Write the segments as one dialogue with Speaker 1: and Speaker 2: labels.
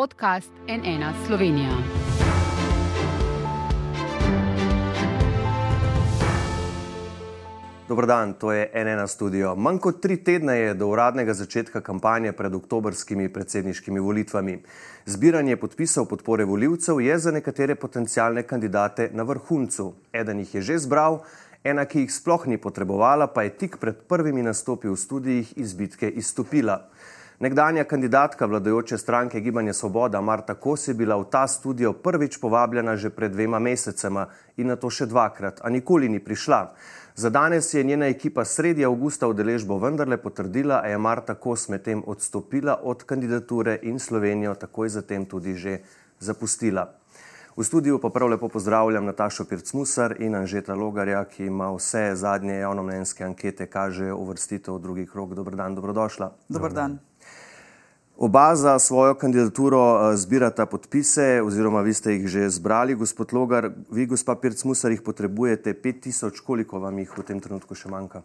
Speaker 1: podcast NN Slovenija.
Speaker 2: Dobrodan, to je NN studio. Manj kot tri tedne je do uradnega začetka kampanje pred oktobrskimi predsedniškimi volitvami. Zbiranje podpisov podpore voljivcev je za nekatere potencijalne kandidate na vrhuncu. Eden jih je že zbral, ena, ki jih sploh ni potrebovala, pa je tik pred prvimi nastopi v studijih iz bitke izstopila. Nekdanja kandidatka vladajoče stranke Gibanje Svoboda Marta Kos je bila v ta studio prvič povabljena že pred dvema mesecema in na to še dvakrat, a nikoli ni prišla. Za danes je njena ekipa sredi avgusta udeležbo vendarle potrdila, a je Marta Kos medtem odstopila od kandidature in Slovenijo takoj zatem tudi že zapustila. V studiu pa prav lepo pozdravljam Natašo Pircmusar in Anžeta Logarja, ki ima vse zadnje javnomnenjske ankete, kažejo uvrstitev v drugi krok. Dobro dan, dobrodošla.
Speaker 3: Dobar dan.
Speaker 2: Oba za svojo kandidaturo eh, zbirata podpise, oziroma vi ste jih že zbrali, gospod Logar. Vi, gospa Pircmusar, jih potrebujete 5000, koliko vam jih v tem trenutku še manjka?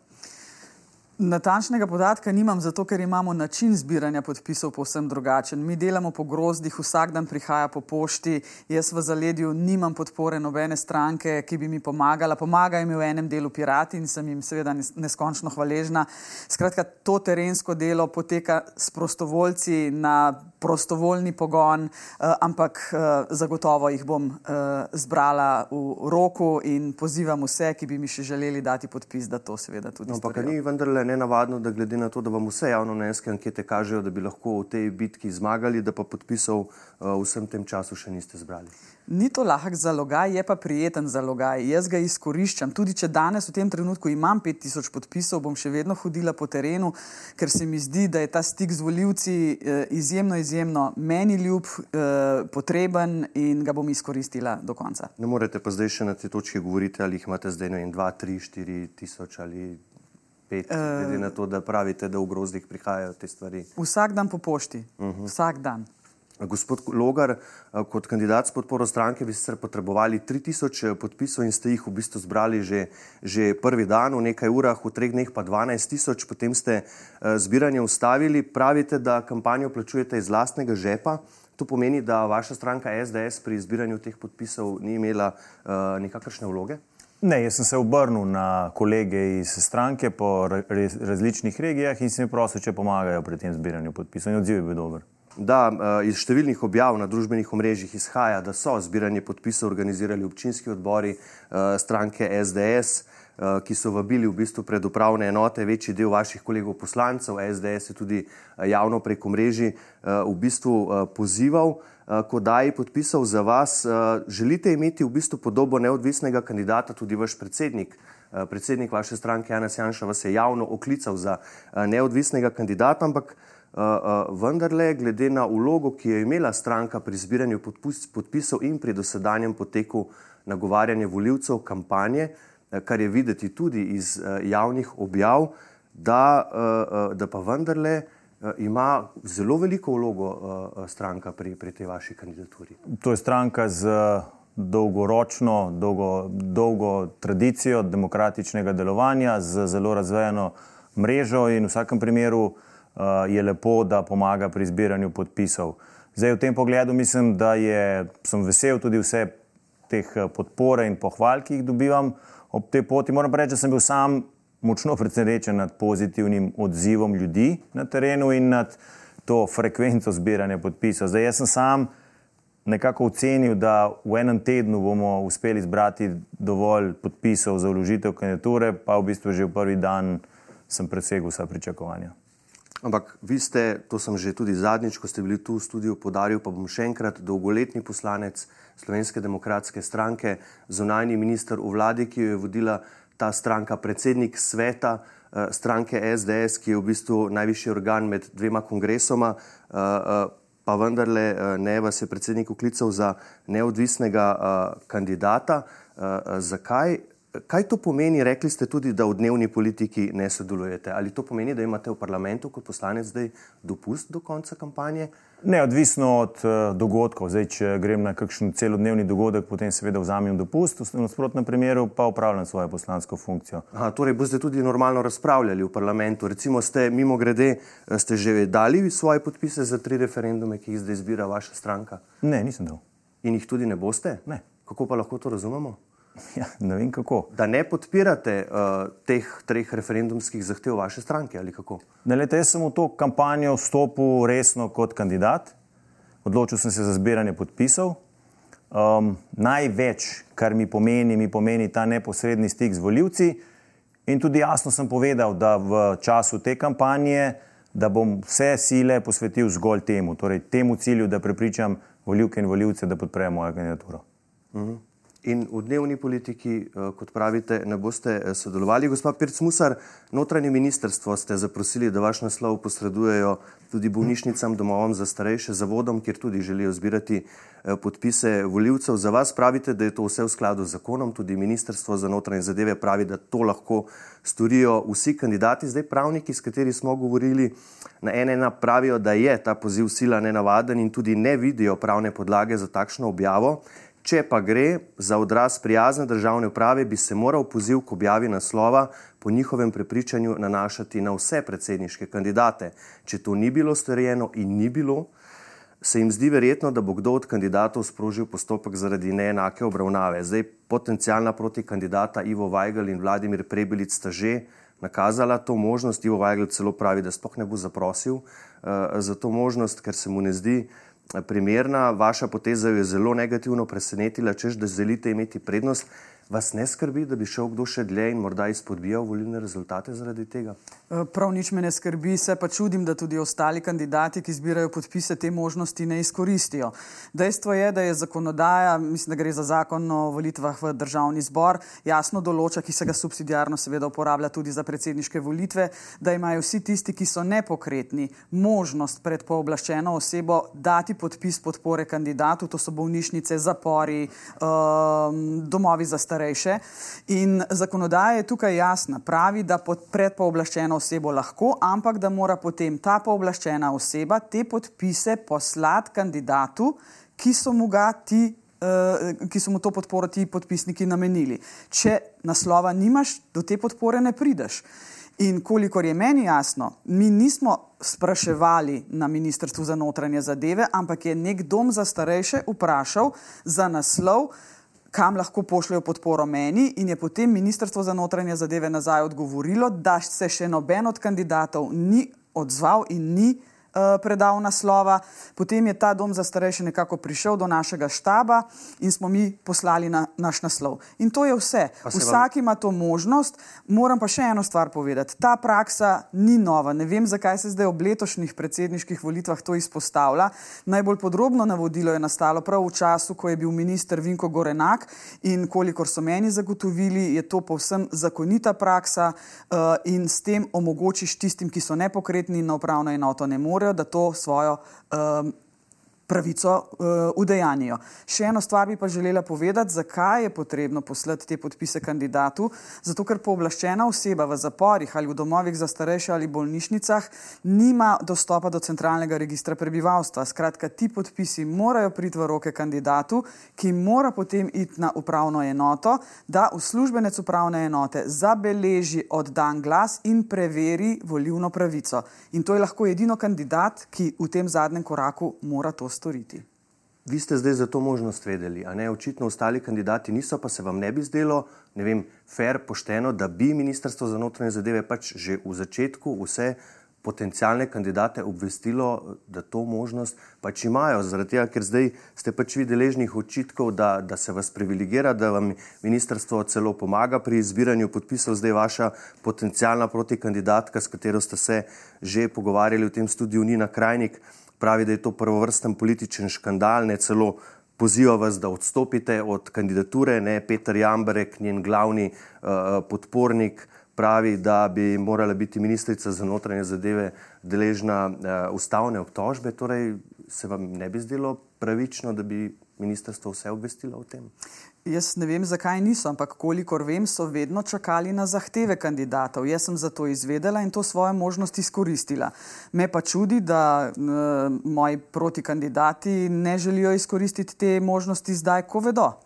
Speaker 3: Natančnega podatka nimam, zato ker imamo način zbiranja podpisov povsem drugačen. Mi delamo po grozdih, vsak dan prihaja po pošti, jaz v zaledju nimam podpore nobene stranke, ki bi mi pomagala. Pomagajo mi v enem delu pirati in sem jim seveda neskončno hvaležna. Skratka, to terensko delo poteka s prostovoljci na prostovoljni pogon, eh, ampak eh, zagotovo jih bom eh, zbrala v roku in pozivam vse, ki bi mi še želeli dati podpis, da to seveda tudi.
Speaker 2: No, ampak ni vendarle nenavadno, da glede na to, da vam vse javnomnenjske ankete kažejo, da bi lahko v tej bitki zmagali, da pa podpisov uh, vsem tem času še niste zbrali.
Speaker 3: Ni to lahek zalogaj, je pa prijeten zalogaj. Jaz ga izkoriščam. Tudi če danes v tem trenutku imam 5000 podpisov, bom še vedno hodila po terenu, ker se mi zdi, da je ta stik z voljivci eh, izjemno, izjemno meni ljub, eh, potreben in ga bom izkoristila do konca.
Speaker 2: Ne morete pa zdaj še na te točke govoriti, ali jih imate zdaj 2, 3, 4 tisoč ali pet, uh, glede na to, da pravite, da v grozdih prihajajo te stvari.
Speaker 3: Vsak dan po pošti, uh mhm. -huh. vsak dan.
Speaker 2: Gospod Logar, kot kandidat s podporo stranke bi sicer potrebovali 3000 eh, podpisov in ste jih v bistvu zbrali že, že prvi dan, v nekaj urah, v treh dneh pa 12 tisoč, potem ste uh, zbiranje ustavili. Pravite, da kampanjo plačujete iz lastnega žepa. To pomeni, da vaša stranka SDS pri zbiranju teh podpisov ni imela uh, nikakršne vloge?
Speaker 4: Ne, jaz sem se obrnil na kolege iz stranke po različnih regijah in sem jih prosil, če pomagajo pri tem zbiranju podpisov. In odziv je bil dober.
Speaker 2: Da, eh, iz številnih objav na družbenih omrežjih izhaja, da so zbiranje podpisov organizirali občinski odbori eh, stranke SDS, eh, ki so vabili v bistvu pred upravne enote večji del vaših kolegov poslancev. SDS je tudi javno preko mreži v bistvu pozival. Ko daji podpisal za vas, želite imeti v bistvu podobo neodvisnega kandidata, tudi vaš predsednik. Predsednik vaše stranke Janes Janša vas je javno oklical za neodvisnega kandidata, ampak vendarle, glede na ulogo, ki je imela stranka pri zbiranju podpisov in pri dosedanjem poteku nagovarjanja voljivcev kampanje, kar je videti tudi iz javnih objav, da, da pa vendarle Eh, ima zelo veliko vlogo eh, eh, stranka pri, pri tej vaši kandidaturi.
Speaker 4: To je stranka z dolgoročno, dolgo, dolgo tradicijo demokratičnega delovanja, z zelo razvejeno mrežo in v vsakem primeru je lepo, da pomaga pri zbiranju podpisov. Zdaj v tem pogledu mislim, da je, sem vesel tudi vse teh podpore in pohval, ki jih dobivam ob tej poti. Moram reči, da sem bil sam močno presenečen nad pozitivnim odzivom ljudi na terenu in nad to frekvenco zbiranja podpisov. Zdaj, jaz sem sam nekako ocenil, da v enem tednu bomo uspeli zbrati dovolj podpisov za vložitev kandidature, pa v bistvu že v prvi dan sem presegel vsa pričakovanja.
Speaker 2: Ampak vi ste, to sem že tudi zadnjič, ko ste bili tu v studiu, podaril, pa bom še enkrat dolgoletni poslanec Slovenske demokratske stranke, zunajni minister v vladi, ki jo je vodila ta stranka, predsednik sveta uh, stranke SDS, ki je v bistvu najvišji organ med dvema kongresoma, uh, uh, pa vendarle uh, ne vas je predsednik uklical za neodvisnega uh, kandidata. Uh, zakaj? Kaj to pomeni? Rekli ste tudi, da v dnevni politiki ne sodelujete. Ali to pomeni, da imate v parlamentu kot poslanec zdaj dopust do konca kampanje? Uh,
Speaker 4: Neodvisno od uh, dogodkov, zdaj, če grem na kakšen celodnevni dogodek, potem seveda vzamem dopust, v nasprotnem primeru pa upravljam svojo poslansko funkcijo.
Speaker 2: Aha, torej, boste tudi normalno razpravljali v parlamentu. Recimo, ste mimo grede, eh, ste že dali svoje podpise za tri referendume, ki jih zdaj zbira vaša stranka?
Speaker 4: Ne, nisem dal.
Speaker 2: In jih tudi ne boste?
Speaker 4: Ne.
Speaker 2: Kako pa lahko to razumemo?
Speaker 4: Ja, ne vem kako.
Speaker 2: Da ne podpirate uh, teh treh referendumskih zahtev vaše stranke ali kako?
Speaker 4: Ne, lete, jaz sem v to kampanjo vstopil resno kot kandidat, odločil sem se za zbiranje podpisov. Um, največ, kar mi pomeni, mi pomeni ta neposredni stik z voljivci. In tudi jasno sem povedal, da v času te kampanje, da bom vse sile posvetil zgolj temu, torej temu cilju, da prepričam voljivke in voljivce, da podprejo mojo kandidaturo. Uh
Speaker 2: mhm. -huh in v dnevni politiki, eh, kot pravite, ne boste eh, sodelovali. Gospa Pirc Musar, notranje ministrstvo ste zaprosili, da vaš naslov posredujejo tudi bolnišnicam, domovom za starejše, zavodom, kjer tudi želijo zbirati eh, podpise voljivcev. Za vas pravite, da je to vse v skladu z zakonom, tudi ministrstvo za notranje zadeve pravi, da to lahko storijo vsi kandidati. Zdaj pravniki, s katerimi smo govorili, na ene ena pravijo, da je ta poziv sila nenavaden in tudi ne vidijo pravne podlage za takšno objavo. Če pa gre za odraz prijazne državne uprave, bi se moral poziv k objavi naslova po njihovem prepričanju nanašati na vse predsedniške kandidate. Če to ni bilo storjeno in ni bilo, se jim zdi verjetno, da bo kdo od kandidatov sprožil postopek zaradi neenake obravnave. Zdaj, potencijalna proti kandidata Ivo Weigl in Vladimir Prebelic sta že nakazala to možnost. Ivo Weigl celo pravi, da sploh ne bo zaprosil uh, za to možnost, ker se mu ne zdi primerna, vaša poteza jo je zelo negativno presenetila, čež da želite imeti prednost. Vas ne skrbi, da bi šel kdo še dlje in morda izpodbijal volilne rezultate zaradi tega?
Speaker 3: Eh, prav nič me ne skrbi, se pa čudim, da tudi ostali kandidati, ki zbirajo podpise, te možnosti ne izkoristijo. Dejstvo je, da je zakonodaja, mislim, da gre za zakon o volitvah v državni zbor, jasno določa, ki se ga subsidijarno seveda uporablja tudi za predsedniške volitve, da imajo vsi tisti, ki so nepokretni, možnost pred pooblaščeno osebo dati podpis podpore kandidatu, to so bolnišnice, zapori, um, domovi za starejše starejše. In zakonodaja je tukaj jasna. Pravi, da pred pooblaščeno osebo lahko, ampak da mora potem ta pooblaščena oseba te podpise poslati kandidatu, ki so mu ga ti. Uh, ki so mu to podporo ti podpisniki namenili. Če naslova nimaš, do te podpore ne prideš. In kolikor je meni jasno, mi nismo spraševali na Ministrstvu za notranje zadeve, ampak je nek dom za starejše vprašal za naslov, uh, kam lahko pošljajo podporo meni, in je potem Ministrstvo za notranje zadeve nazaj odgovorilo, da se še noben od kandidatov ni odzval in ni Eh, predal naslova. Potem je ta dom za starejše nekako prišel do našega štaba in smo mi poslali na naš naslov. In to je vse. Vsak ima to možnost. Moram pa še eno stvar povedati. Ta praksa ni nova. Ne vem, zakaj se zdaj ob letošnjih predsedniških volitvah to izpostavlja. Najbolj podrobno navodilo je nastalo prav v času, ko je bil minister Vinko Gorenak in kolikor so meni zagotovili, je to povsem zakonita praksa uh, in s tem omogočiš tistim, ki so nepokretni na upravno enoto ne morejo, da to svojo um, pravico uh, udejanijo. Še eno stvar bi pa želela povedati, zakaj je potrebno poslati te podpise kandidatu. Zato, ker pooblaščena oseba v zaporih ali v domovih za starejše ali bolnišnicah nima dostopa do centralnega registra prebivalstva. Skratka, ti podpisi morajo priti v roke kandidatu, ki mora potem iti na upravno enoto, da uslužbenec upravne enote zabeleži oddan glas in preveri volivno pravico. In to je lahko edino kandidat, ki v tem zadnjem koraku mora to storiti.
Speaker 2: Vi ste zdaj za to možnost vedeli, a ne očitno ostali kandidati niso, pa se vam ne bi zdelo, ne vem, fair, pošteno, da bi Ministrstvo za notranje zadeve pač že v začetku vse potencijalne kandidate obvestilo, da to možnost pač imajo. Zaradi tega, ker zdaj ste pač vi deležnih očitkov, da, da se vas privilegira, da vam ministrstvo celo pomaga pri izbiranju podpisov, zdaj vaša potencijalna protikandidatka, s katero ste se že pogovarjali v tem studiu, Nina Krajnik pravi, da je to prvovrsten političen škandal, ne celo poziva vas, da odstopite od kandidature. Ne, Peter Jambrek, njen glavni uh, podpornik, pravi, da bi morala biti ministrica za notranje zadeve deležna uh, ustavne obtožbe. Torej, se vam ne bi zdelo pravično, da bi ministrstvo vse obvestilo o tem?
Speaker 3: Jaz ne vem, zakaj niso, ampak kolikor vem, so vedno čakali na zahteve kandidatov. Jaz sem za to izvedela in to svojo možnost izkoristila. Me pa čudi, da uh, moji protikandidati ne želijo izkoristiti te možnosti zdaj, ko vedo.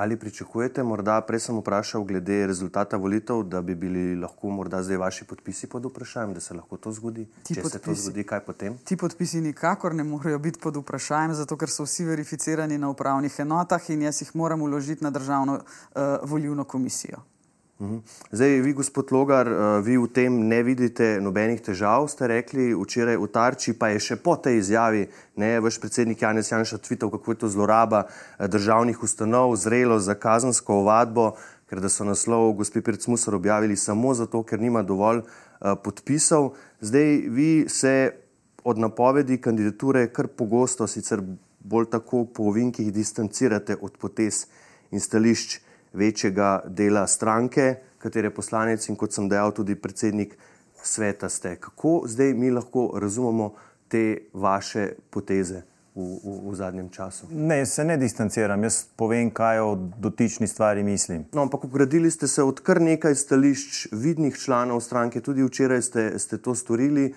Speaker 2: Ali pričakujete, morda prej sem vprašal glede rezultata volitev, da bi bili lahko morda zdaj vaši podpisi pod vprašanjem, da se lahko to zgodi?
Speaker 3: Ti
Speaker 2: Če se to
Speaker 3: podpisi-
Speaker 2: zgodi, kaj potem?
Speaker 3: Ti podpisi nikakor ne morejo biti pod vprašanjem, zato ker so vsi verificirani na upravnih enotah in jaz jih moram uložiti na državno uh, volilno komisijo.
Speaker 2: Mhm. Zdaj, vi, gospod Logar, eh, vi v tem ne vidite nobenih težav, ste rekli včeraj v Tarči, pa je še po tej izjavi, ne, vaš predsednik Janez Janša tvitev, kako je to zloraba eh, državnih ustanov, zrelo za kazansko ovadbo, ker da so naslov gospe Pircmusar objavili samo zato, ker nima dovolj uh, podpisov. Zdaj, vi se od napovedi kandidature kar pogosto, sicer bolj tako po ovinkih, distancirate od potez in stališč večjega dela stranke, katere poslanec in kot sem dejal, tudi predsednik sveta ste. Kako zdaj mi lahko razumemo te vaše poteze v, v, v zadnjem času?
Speaker 4: Ne, se ne distanciram, jaz povem, kaj o dotični stvari mislim.
Speaker 2: No, ampak ugradili ste se od kar nekaj stališč vidnih članov stranke, tudi včeraj ste, ste to storili.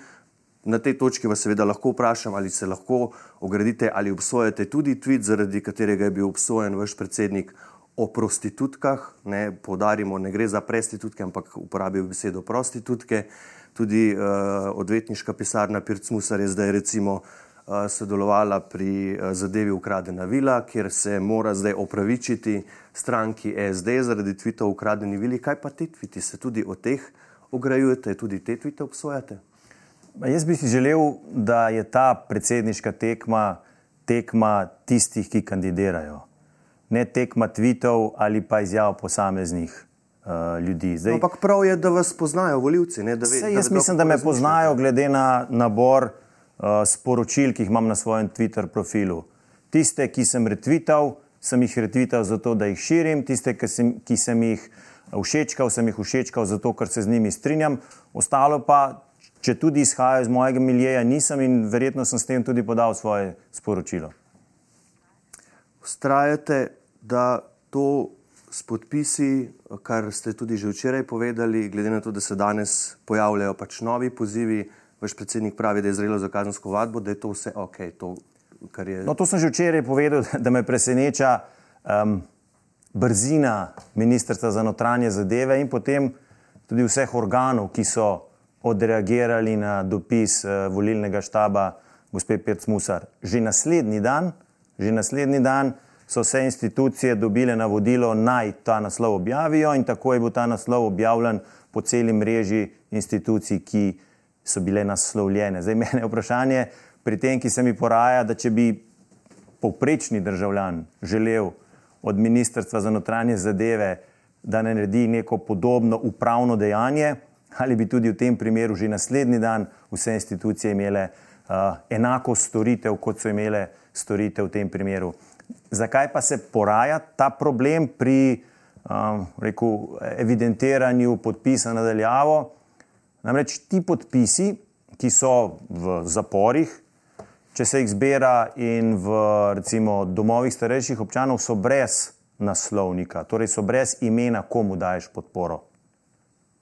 Speaker 2: Na tej točki vas seveda lahko vprašam, ali se lahko ogradite ali obsojate tudi tweet, zaradi katerega je bil obsojen vaš predsednik o prostitutkah. Ne, podarimo, ne gre za prostitutke, ampak uporabil besedo prostitutke. Tudi uh, odvetniška pisarna Pircmusar je zdaj recimo uh, sodelovala pri uh, zadevi ukradena vila, kjer se mora zdaj opravičiti stranki SD zaradi tvitev ukradeni vili. Kaj pa te tviti? Se tudi o teh ograjujete, tudi te tvite obsojate?
Speaker 4: Jaz bi si želel, da je ta predsedniška tekma tekma tistih, ki kandidirajo, ne tekma tvitev ali pa izjav posameznih uh, ljudi. Zdaj,
Speaker 2: Ampak prav je, da vas poznajo volivci. Ne, da ve,
Speaker 4: Sej, jaz
Speaker 2: vedo,
Speaker 4: mislim, da me poznajo glede na nabor uh, sporočil, ki jih imam na svojem Twitter profilu. Tiste, ki sem retvital, sem jih retvital zato, da jih širim, tiste, ki sem, ki sem jih všečkal, sem jih všečkal zato, ker se z njimi strinjam. Ostalo pa, če tudi izhajajo iz mojega miljeja, nisem in verjetno sem s tem tudi podal svoje sporočilo.
Speaker 2: Ustrajate, da to s podpisi, kar ste tudi že včeraj povedali, glede na to, da se danes pojavljajo pač novi pozivi, vaš predsednik pravi, da je zrelo za kazensko vadbo, da je to vse ok. To, je...
Speaker 4: No, to sem že včeraj povedal, da me preseneča um, brzina ministrstva za notranje zadeve in potem tudi vseh organov, ki so odreagirali na dopis uh, volilnega štaba gospe Pirc Musar. Že naslednji dan, že naslednji dan so vse institucije dobile navodilo, naj ta naslov objavijo in tako je bil ta naslov objavljen po celi mreži institucij, ki so bile naslovljene. Zdaj, mene je vprašanje pri tem, ki se mi poraja, da če bi povprečni državljan želel od Ministrstva za notranje zadeve, da ne naredi neko podobno upravno dejanje, ali bi tudi v tem primeru že naslednji dan vse institucije imele uh, enako storitev, kot so imele storitev v tem primeru. Zakaj pa se poraja ta problem pri um, rekel, evidentiranju podpisa nadaljavo? Namreč ti podpisi, ki so v zaporih, če se jih zbira in v recimo, domovih starejših občanov, so brez naslovnika, torej so brez imena, komu daješ podporo.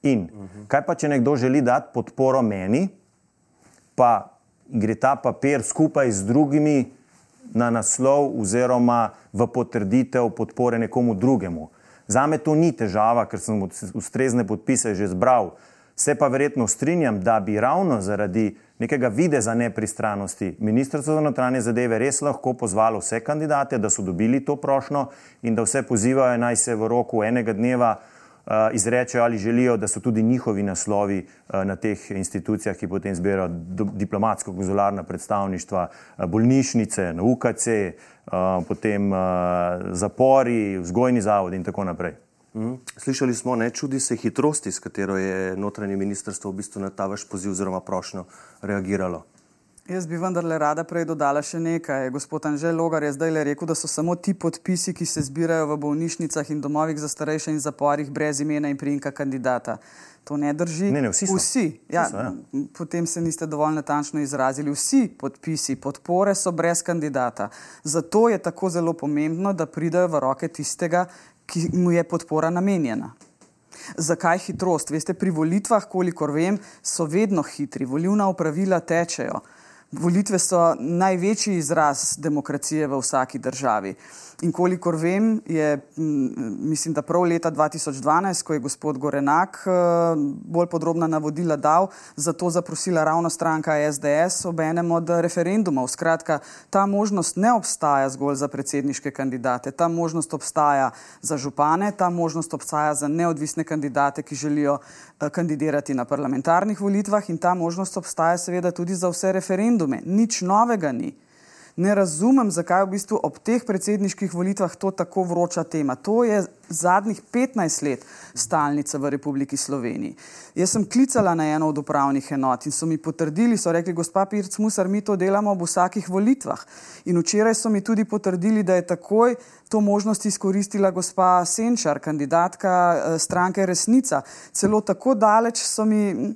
Speaker 4: In kaj pa, če nekdo želi dati podporo meni, pa gre ta papir skupaj z drugimi na naslov oziroma v potrditev podpore nekomu drugemu. Za me to ni težava, ker sem ustrezne podpise že zbral. Se pa verjetno strinjam, da bi ravno zaradi nekega videza nepristranosti Ministrstvo za notranje zadeve res lahko pozvalo vse kandidate, da so dobili to prošlo in da vse pozivajo naj se v roku enega dneva uh, izrečejo ali želijo, da so tudi njihovi naslovi uh, na teh institucijah, ki potem zbirajo diplomatsko-konzularna predstavništva, uh, bolnišnice, UKC, potem zapori, vzgojni zavodi in tako naprej.
Speaker 2: Mhm. Slišali smo, ne čudi se hitrosti, s katero je notranje ministrstvo v bistvu na ta vaš poziv oziroma prošnjo reagiralo.
Speaker 3: Jaz bi vendarle rada prej dodala še nekaj. Gospod Anžel Logar je zdaj le rekel, da so samo ti podpisi, ki se zbirajo v bolnišnicah in domovih za starejše in zaporih brez imena in prijimka kandidata. To ne drži.
Speaker 4: Ne, ne, vsi so.
Speaker 3: vsi. Ja,
Speaker 4: Vsi so, ja.
Speaker 3: Potem se niste dovolj natančno izrazili. Vsi podpisi podpore so brez kandidata. Zato je tako zelo pomembno, da pridajo v roke tistega, ki mu je podpora namenjena. Zakaj hitrost? Veste, pri volitvah, kolikor vem, so vedno hitri, volivna upravila tečejo. Volitve so največji izraz demokracije v vsaki državi. In kolikor vem, je, mislim, da prav leta 2012, ko je gospod Gorenak eh, bolj podrobna navodila dal, zato zaprosila ravno stranka SDS ob enem od referendumov. Skratka, ta možnost ne obstaja zgolj za predsedniške kandidate, ta možnost obstaja za župane, ta možnost obstaja za neodvisne kandidate, ki želijo eh, kandidirati na parlamentarnih volitvah in ta možnost obstaja seveda tudi za vse referendume. Nič novega ni. Ne razumem, zakaj v bistvu ob teh predsedniških volitvah to tako vroča tema. To je zadnjih 15 let stalnica v Republiki Sloveniji. Jaz sem klicala na eno od upravnih enot in so mi potrdili, so rekli, gospa Pirc Musar, mi to delamo ob vsakih volitvah. In včeraj so mi tudi potrdili, da je takoj to možnost izkoristila gospa Senčar, kandidatka eh, stranke Resnica. Celo tako daleč so mi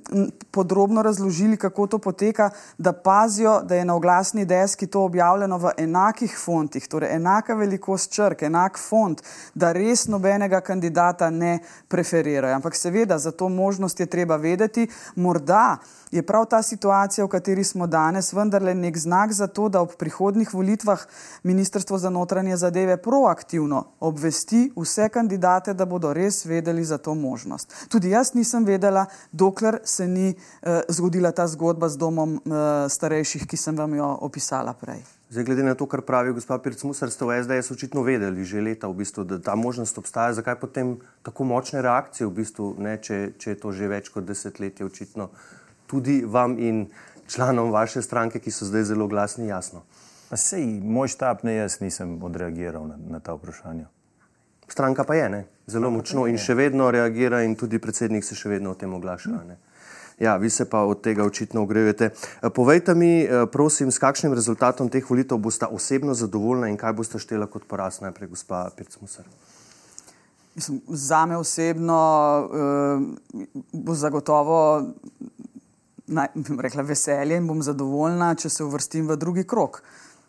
Speaker 3: podrobno razložili, kako to poteka, da pazijo, da je na oglasni deski to objavljeno v enakih fontih, torej enaka velikost črk, enak font, da res nobenega kandidata ne preferirajo. Ampak seveda za to možnost je treba vedeti, morda je prav ta situacija, v kateri smo danes, vendarle nek znak za to, da ob prihodnih volitvah Ministrstvo za notranje zadeve proaktivno obvesti vse kandidate, da bodo res vedeli za to možnost. Tudi jaz nisem vedela, dokler se ni eh, zgodila ta zgodba z domom eh, starejših, ki sem vam jo opisala prej.
Speaker 2: Zdaj, glede na to, kar pravi gospod Pircmusar, ste v SDS očitno vedeli že leta, v bistvu, da ta možnost obstaja. Zakaj potem tako močne reakcije, v bistvu, ne, če, če je to že več kot desetletje očitno tudi vam in članom vaše stranke, ki so zdaj zelo glasni, jasno?
Speaker 4: Pa sej, moj štab, ne jaz nisem odreagiral na, na ta vprašanja.
Speaker 2: Stranka pa je ne? zelo močno in še vedno reagira, in tudi predsednik se še vedno o tem oglaša. Ne? Ja, vi se pa od tega očitno ogrevate. Eh, Povejte mi, eh, prosim, s kakšnim rezultatom teh volitev boste osebno zadovoljni in kaj boste štela kot poraz najprej, gospa Pircmusar?
Speaker 3: Mislim, zame osebno uh, bo zagotovo naj, rekla, veselje in bom zadovoljna, če se uvrstim v drugi krok.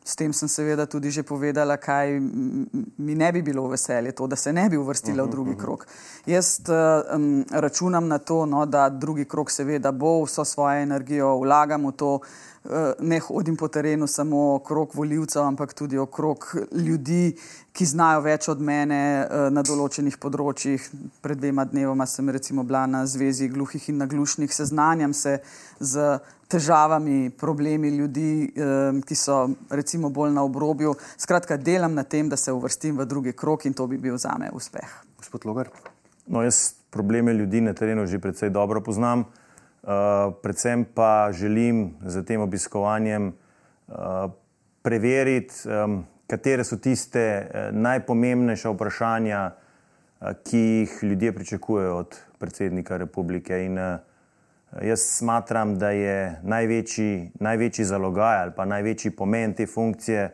Speaker 3: S tem sem seveda tudi že povedala, kaj mi ne bi bilo veselje, to, da se ne bi uvrstila v drugi krok. Jaz um, računam na to, no, da drugi krok seveda bo, vso svojo energijo vlagam v to, uh, ne hodim po terenu samo okrog voljivcev, ampak tudi okrog ljudi, ki znajo več od mene uh, na določenih področjih. Pred dvema dnevoma sem recimo bila na Zvezi gluhih in naglušnih, seznanjam se z težavami, problemi ljudi, eh, ki so recimo bolj na obrobju. Skratka, delam na tem, da se uvrstim v drugi krok in to bi bil zame uspeh.
Speaker 2: Gospod Logar?
Speaker 4: No, jaz probleme ljudi na terenu že precej dobro poznam, uh, predvsem pa želim z tem obiskovanjem uh, preveriti, um, katere so tiste uh, najpomembnejša vprašanja, uh, ki jih ljudje pričakujejo od predsednika republike. In, uh, jaz smatram, da je največji, največji zalogaj ali pa največji pomen te funkcije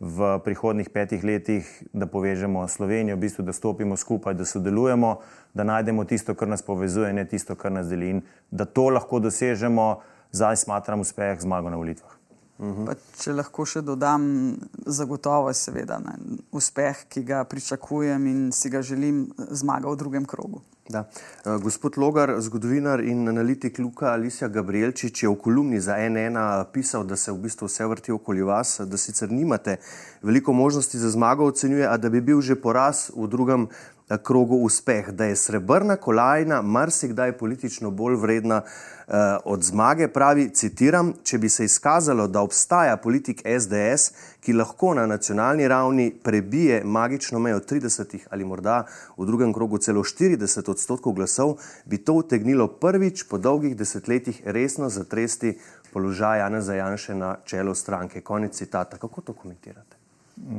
Speaker 4: v prihodnih petih letih, da povežemo Slovenijo, v bistvu, da stopimo skupaj, da sodelujemo, da najdemo tisto, kar nas povezuje, ne tisto, kar nas deli. In da to lahko dosežemo, zdaj smatram uspeh zmago na volitvah.
Speaker 3: Pa, če lahko še dodam, zagotovo je seveda ne, uspeh, ki ga pričakujem in si ga želim, zmaga v drugem krogu.
Speaker 2: Da. Uh, gospod Logar, zgodovinar in analitik Luka Alisija Gabrielčič je v kolumni za NN pisal, da se v bistvu vse vrti okoli vas, da sicer nimate veliko možnosti za zmago, ocenjuje, a da bi bil že poraz v drugem eh, krogu uspeh, da je srebrna kolajna marsikdaj politično bolj vredna uh, od zmage. Pravi, citiram, če bi se izkazalo, da obstaja politik SDS, ki lahko na nacionalni ravni prebije magično mejo 30 ali morda v drugem krogu celo 40 odstotkov glasov, bi to utegnilo prvič po dolgih desetletjih resno zatresti položaj Jana Zajanše na čelo stranke. Konec citata. Kako to komentirate?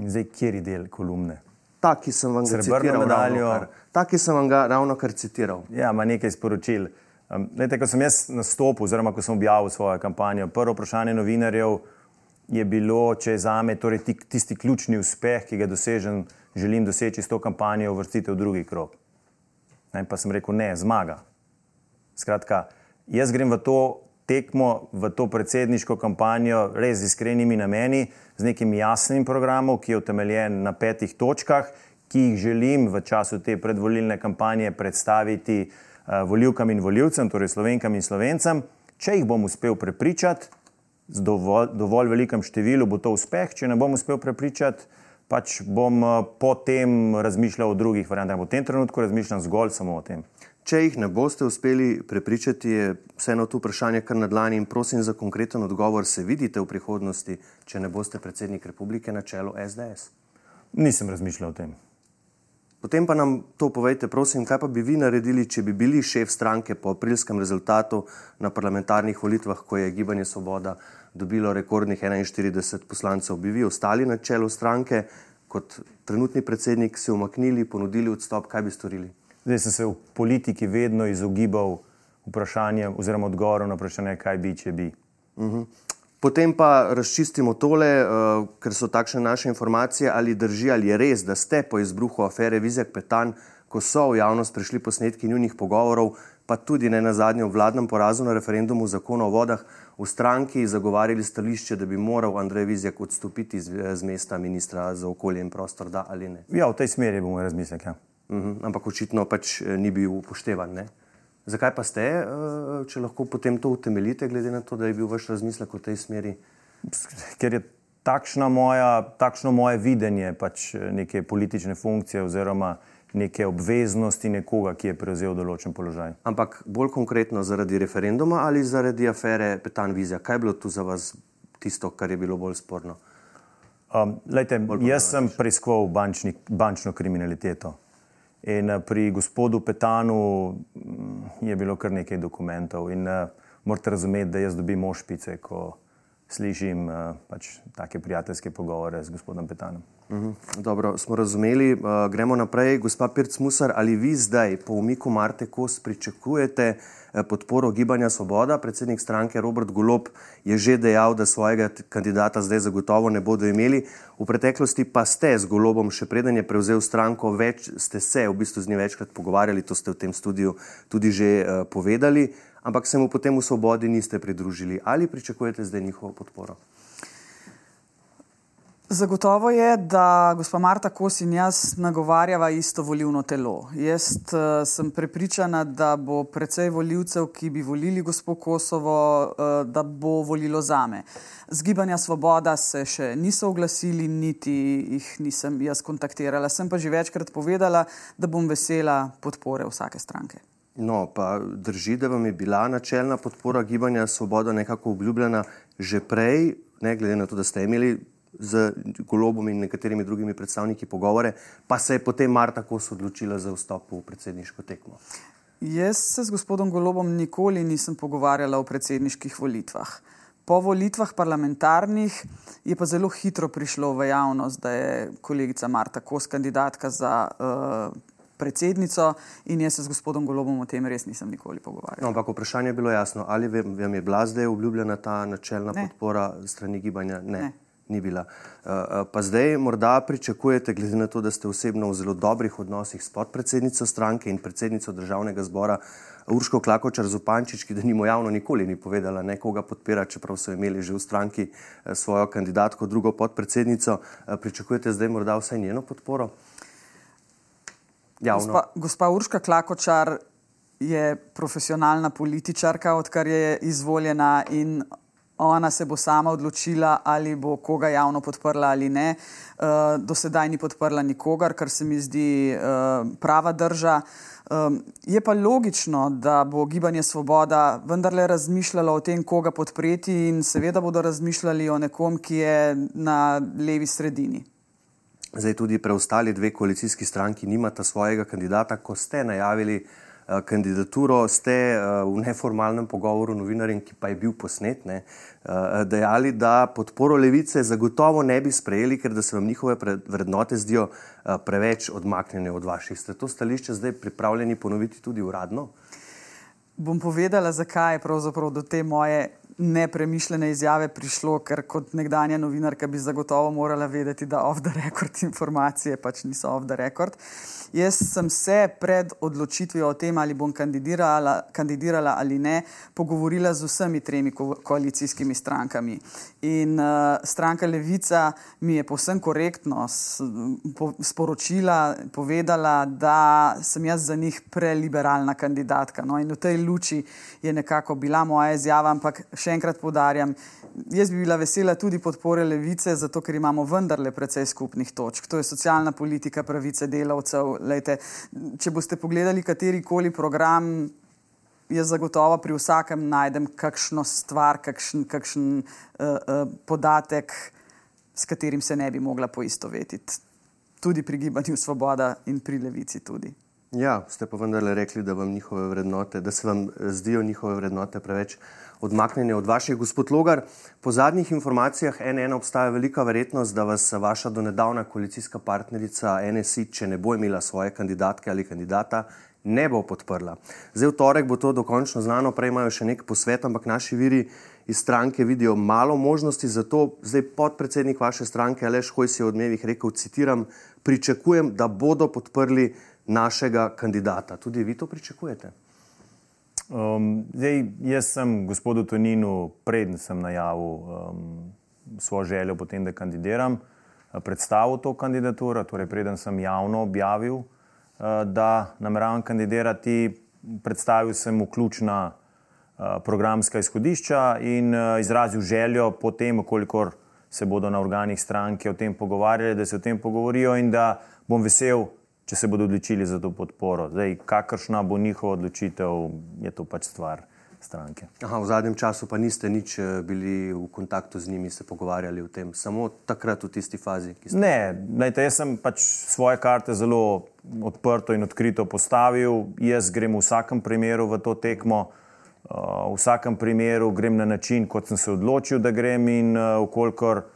Speaker 4: Zdaj, kjer je del kolumne?
Speaker 2: Ta, ki sem vam ga
Speaker 4: Srebrno
Speaker 2: citiral,
Speaker 4: medaljo.
Speaker 2: Ta, ki sem vam ga ravno kar citiral.
Speaker 4: Ja, ima nekaj sporočil. Um, lejte, ko sem jaz nastopil, oziroma ko sem objavil svojo kampanjo, prvo vprašanje novinarjev je bilo, če je za me torej tisti ključni uspeh, ki ga dosežem, želim doseči s to kampanjo, uvrstitev v drugi krog. Ne, pa sem rekel, ne, zmaga. Skratka, jaz grem v to tekmo, v to predsedniško kampanjo res z iskrenimi nameni, z nekim jasnim programom, ki je utemeljen na petih točkah, ki jih želim v času te predvolilne kampanje predstaviti uh, voljivkam in voljivcem, torej slovenkam in slovencem. Če jih bom uspel prepričati, z dovolj, dovolj velikem številu bo to uspeh, če ne bom uspel prepričati, pač bom uh, potem razmišljal o drugih variantah. V tem trenutku razmišljam zgolj samo o tem.
Speaker 2: Če jih ne boste uspeli prepričati, je vseeno to vprašanje kar na dlani in prosim za konkreten odgovor. Se vidite v prihodnosti, če ne boste predsednik republike na čelu SDS?
Speaker 4: Nisem razmišljal o tem.
Speaker 2: Potem pa nam to povejte, prosim, kaj pa bi vi naredili, če bi bili šef stranke po aprilskem rezultatu na parlamentarnih volitvah, ko je Gibanje Svoboda dobilo rekordnih 41 poslancev. Bi vi ostali na čelu stranke kot trenutni predsednik, se umaknili, ponudili odstop, kaj bi storili?
Speaker 4: Zdaj sem se v politiki vedno izogibal vprašanjem oziroma odgovorom na vprašanje, kaj bi, če bi. Uh
Speaker 2: mhm. -huh. Potem pa razčistimo tole, uh, ker so takšne naše informacije, ali drži ali je res, da ste po izbruhu afere Vizek Petan, ko so v javnost prišli posnetki njunih pogovorov, pa tudi ne na zadnjem vladnem porazu na referendumu zakona o vodah, v stranki zagovarjali stališče, da bi moral Andrej Vizek odstopiti z, z mesta ministra za okolje in prostor, da ali ne.
Speaker 4: Ja, v tej smeri bomo razmislili. Ja.
Speaker 2: Mhm, -huh, ampak očitno pač eh, ni bil upoštevan. Ne? Zakaj pa ste, eh, če lahko potem to utemeljite, glede na to, da je bil vaš razmislek v tej smeri?
Speaker 4: Ker je moja, takšno moje videnje pač eh, neke politične funkcije oziroma neke obveznosti nekoga, ki je prevzel določen položaj.
Speaker 2: Ampak bolj konkretno zaradi referenduma ali zaradi afere Petan Vizija, kaj je bilo tu za vas tisto, kar je bilo bolj sporno?
Speaker 4: Um, lejte, jaz sem preiskoval bančno kriminaliteto. In eh, pri gospodu Petanu mm, je bilo kar nekaj dokumentov. In uh, morate razumeti, da jaz dobim ošpice, ko slišim uh, pač take prijateljske pogovore z gospodom Petanom.
Speaker 2: Uh mhm. -huh. Dobro, smo razumeli. Uh, gremo naprej. Gospa Pirc Musar, ali vi zdaj, po umiku Marte Kos, pričakujete uh, podporo Gibanja Svoboda? Predsednik stranke Robert Golop je že dejal, da svojega kandidata zdaj zagotovo ne bodo imeli. V preteklosti pa ste z Golobom, še preden je prevzel stranko, več ste se v bistvu z njim večkrat pogovarjali, to ste v tem studiu tudi že uh, povedali, ampak se mu potem v Svobodi niste pridružili. Ali pričakujete zdaj njihovo podporo?
Speaker 3: Zagotovo je, da gospa Marta Kos in jaz nagovarjava isto volivno telo. Jaz uh, sem prepričana, da bo precej voljivcev, ki bi volili gospo Kosovo, uh, da bo volilo zame. Zgibanja Svoboda se še niso oglasili, niti jih nisem jaz kontaktirala. Sem pa že večkrat povedala, da bom vesela podpore vsake stranke.
Speaker 2: No, pa drži, da vam je bila načelna podpora Gibanja Svoboda nekako obljubljena že prej, ne glede na to, da ste imeli z Golobom in nekaterimi drugimi predstavniki pogovore, pa se je potem Marta Kos odločila za vstop v predsedniško tekmo.
Speaker 3: Jaz se z gospodom Golobom nikoli nisem pogovarjala o predsedniških volitvah. Po volitvah parlamentarnih je pa zelo hitro prišlo v javnost, da je kolegica Marta Kos kandidatka za uh, predsednico in jaz se z gospodom Golobom o tem res nisem nikoli pogovarjala.
Speaker 2: No, ampak vprašanje je bilo jasno, ali vam je bila zdaj obljubljena ta načelna ne. podpora strani gibanja? Ne. ne ni bila. Eh, eh, pa zdaj morda pričakujete, glede na to, da ste osebno v zelo dobrih odnosih s podpredsednico stranke in predsednico državnega zbora Urško Klakočar Zupančič, ki da nimo javno nikoli ni povedala, nekoga podpira, čeprav so imeli že v stranki eh, svojo kandidatko, drugo podpredsednico. Pričakujete zdaj morda vsaj njeno podporo?
Speaker 3: Gospa, gospa Urška Klakočar je profesionalna političarka, odkar je izvoljena in ona se bo sama odločila, ali bo koga javno podprla ali ne. Uh, do sedaj ni podprla nikogar, kar se mi zdi uh, prava drža. Um, je pa logično, da bo Gibanje Svoboda vendarle razmišljalo o tem, koga podpreti, in seveda bodo razmišljali o nekom, ki je na levi sredini.
Speaker 2: Zdaj tudi preostali dve koalicijski stranki nimata svojega kandidata, ko ste najavili kandidaturo, ste eh, v neformalnem pogovoru novinarjem, ki pa je bil posnet, ne, eh, dejali, da podporo levice zagotovo ne bi sprejeli, ker da se vam njihove vrednote zdijo preveč odmaknjene od vaših. Ste to stališče zdaj pripravljeni ponoviti tudi uradno?
Speaker 3: bom povedala, zakaj je pravzaprav do te moje nepremišljene izjave prišlo, ker kot nekdanja novinarka bi zagotovo morala vedeti, da off the record informacije pač niso off the record. Jaz sem se pred odločitvijo o tem, ali bom kandidirala, kandidirala ali ne, pogovorila z vsemi tremi ko koalicijskimi strankami. In uh, stranka Levica mi je povsem korektno po sporočila, povedala, da sem jaz za njih preliberalna kandidatka. No, in v tej luči je nekako bila moja izjava, ampak še enkrat povdarjam, jaz bi bila vesela tudi podpore levice, zato ker imamo vendarle precej skupnih točk. To je socialna politika, pravice delavcev. Lejte, če boste pogledali katerikoli program, jaz zagotovo pri vsakem najdem kakšno stvar, kakšen, kakšen uh, uh, podatek, s katerim se ne bi mogla poistovetiti. Tudi pri gibanju Svoboda in pri levici tudi.
Speaker 2: Ja, ste pa vendarle rekli, da, vam vrednote, da se vam zdijo njihove vrednote preveč odmaknjene od vaših. Gospod Logar, po zadnjih informacijah NN obstaja velika verjetnost, da vas vaša donedavna koalicijska partnerica NSI, če ne bo imela svoje kandidatke ali kandidata, ne bo podprla. Zdaj v torek bo to dokončno znano, prej imajo še nek posvet, ampak naši viri iz stranke vidijo malo možnosti za to. Zdaj podpredsednik vaše stranke Aleš Hojs je v odmevih rekel, citiram, pričakujem, da bodo podprli našega kandidata. Tudi vi to pričakujete?
Speaker 4: Um, zdaj, jaz sem gospodu Toninu, predtem sem najavil um, svojo željo, potem, da kandidiram, uh, predstavil to kandidaturo, torej preden sem javno objavil, uh, da nameravam kandidirati, predstavil sem mu ključna uh, programska izhodišča in uh, izrazil željo potem, kolikor se bodo na organih stranke o tem pogovarjali, da se o tem pogovorijo in da bom vesel, če se bodo odločili za to podporo. Zdaj, kakršna bo njihova odločitev, je to pač stvar stranke.
Speaker 2: Aha, v zadnjem času pa niste nič eh, bili v kontaktu z njimi, se pogovarjali o tem, samo takrat v tisti fazi.
Speaker 4: Ste... Ne, najte, jaz sem pač svoje karte zelo odprto in odkrito postavil. Jaz grem v vsakem primeru v to tekmo. Uh, v vsakem primeru grem na način, kot sem se odločil, da grem, in uh, eh, ukolikor uh,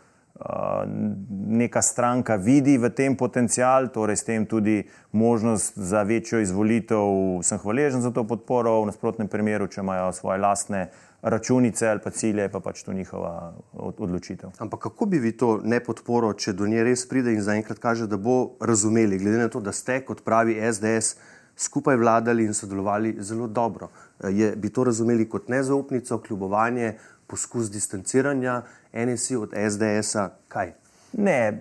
Speaker 4: neka stranka vidi v tem potencial, torej s tem tudi možnost za večjo izvolitev, sem hvaležen za to podporo, v nasprotnem primeru, če imajo svoje lastne računice ali pa cilje, pa pač to njihova odločitev.
Speaker 2: Ampak kako bi vi to ne podporo, če do nje res pride in zaenkrat kaže, da bo razumeli, glede na to, da ste, kot pravi SDS, skupaj vladali in sodelovali zelo dobro. Je, bi to razumeli kot nezaupnico, kljubovanje, poskus distanciranja NSI od SDS-a? Kaj?
Speaker 4: Ne,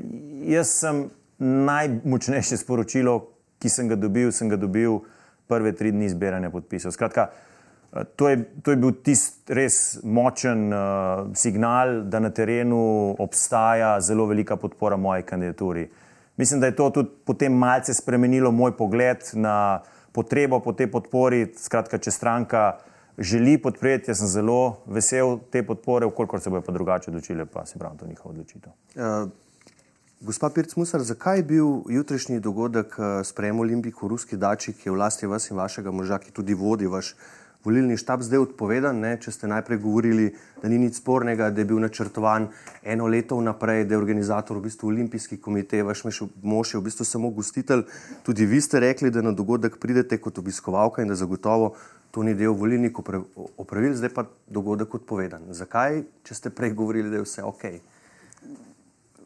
Speaker 4: jaz sem najmočnejše sporočilo, ki sem ga dobil, sem ga dobil prve tri dni zbiranja podpisov. Skratka, eh, to je, to je bil tisti res močen uh, signal, da na terenu obstaja zelo velika podpora moji kandidaturi. Mislim, da je to tudi potem malce spremenilo moj pogled na potrebo po tej podpori. Skratka, če stranka želi podpreti. Jaz sem zelo vesel te podpore, ukolikor se bojo pa drugače odločili, pa se pravi, to je njihova odločitev. Uh,
Speaker 2: gospa Pirc Musar, zakaj je bil jutrišnji dogodek uh, sprejem Olimpik v Ruski dači, ki je v lasti vas in vašega moža, ki tudi vodi vaš volilni štab, zdaj odpovedan, ne? če ste najprej govorili, da ni nič spornega, da je bil načrtovan eno leto vnaprej, da je organizator v bistvu olimpijski komitej, vaš mož je v bistvu samo gostitelj. Tudi vi ste rekli, da na dogodek pridete kot obiskovalka in da zagotovo to ni del volilnih opravil, zdaj pa dogodek odpovedan. Zakaj, če ste prej govorili, da je vse ok?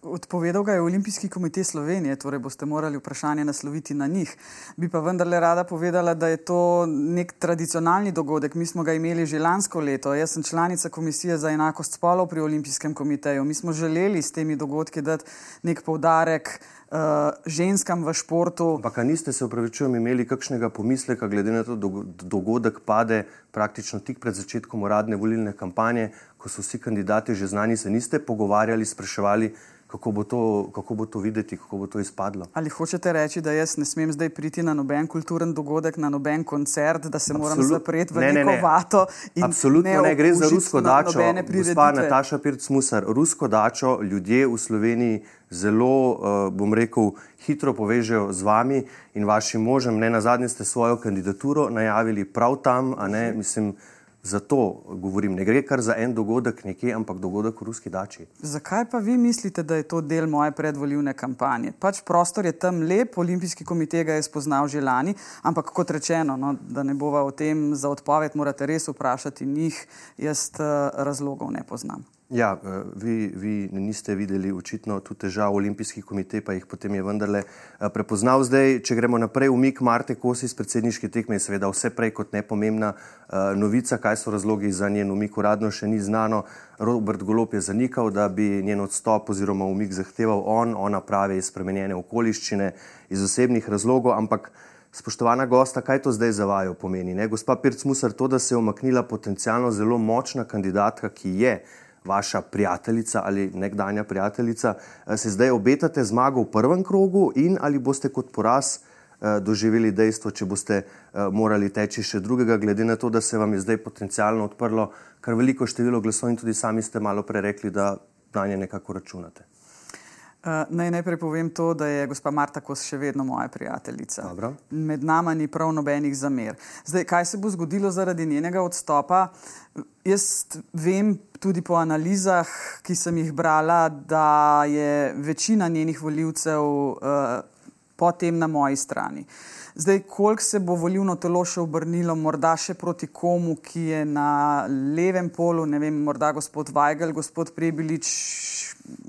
Speaker 3: Odpovedal ga je Olimpijski komitej Slovenije, torej boste morali vprašanje nasloviti na njih. Bi pa vendarle rada povedala, da je to nek tradicionalni dogodek. Mi smo ga imeli že lansko leto. Jaz sem članica Komisije za enakost spolov pri Olimpijskem komiteju. Mi smo želeli s temi dogodki dati nek povdarek uh, ženskam v športu.
Speaker 2: Ampak niste se upravičujem imeli kakšnega pomisleka, glede na to, da dogodek pade praktično tik pred začetkom uradne volilne kampanje, ko so vsi kandidati že znani, se niste pogovarjali, spraševali, kako bo, to, kako bo to videti, kako bo to izpadlo.
Speaker 3: Ali hočete reči, da jaz ne smem zdaj priti na noben kulturen dogodek, na noben koncert, da se Absolut, moram zapreti v ne, neko ne, ne. vato?
Speaker 2: Absolutno ne, ne gre za rusko dačo. Gospa Nataša Pirc-Musar, rusko dačo ljudje v Sloveniji zelo, uh, bom rekel, hitro povežejo z vami in vašim možem. Ne na zadnje ste svojo kandidaturo najavili prav tam, a ne, mislim Zato govorim, ne gre kar za en dogodek nekje, ampak dogodek v ruski dači.
Speaker 3: Zakaj pa vi mislite, da je to del moje predvoljivne kampanje? Pač prostor je tam lep, olimpijski komitej ga je spoznal že lani, ampak kot rečeno, no, da ne bova o tem za odpoved, morate res vprašati njih, jaz uh, razlogov ne poznam.
Speaker 2: Ja, eh, vi, vi niste videli očitno tu težav olimpijskih komitej, pa jih potem je vendarle eh, prepoznal. Zdaj, če gremo naprej, umik Marte Kosi iz predsedniške tekme je seveda vse prej kot nepomembna uh, novica, kaj so razlogi za njen umik, uradno še ni znano. Robert Golop je zanikal, da bi njen odstop oziroma umik zahteval on, ona pravi iz spremenjene okoliščine, iz osebnih razlogov, ampak spoštovana gosta, kaj to zdaj za vajo pomeni? Ne? Gospa Pirc Musar, to, da se je omaknila potencialno zelo močna kandidatka, ki je vaša prijateljica ali nekdanja prijateljica, eh, se zdaj obetate zmago v prvem krogu in ali boste kot poraz eh, doživeli dejstvo, če boste eh, morali teči še drugega, glede na to, da se vam je zdaj potencialno odprlo kar veliko število glasov in tudi sami ste malo prej rekli, da na nje nekako računate.
Speaker 3: Uh, naj najprej povem to, da je gospa Marta Kos še vedno moja prijateljica.
Speaker 2: Dobro.
Speaker 3: Med nama ni prav nobenih zamer. Zdaj, kaj se bo zgodilo zaradi njenega odstopa? Jaz vem tudi po analizah, ki sem jih brala, da je večina njenih voljivcev uh, potem na moji strani. Zdaj, koliko se bo volivno telo še obrnilo, morda še proti komu, ki je na levem polu, ne vem, morda gospod Weigel, gospod Prebilič,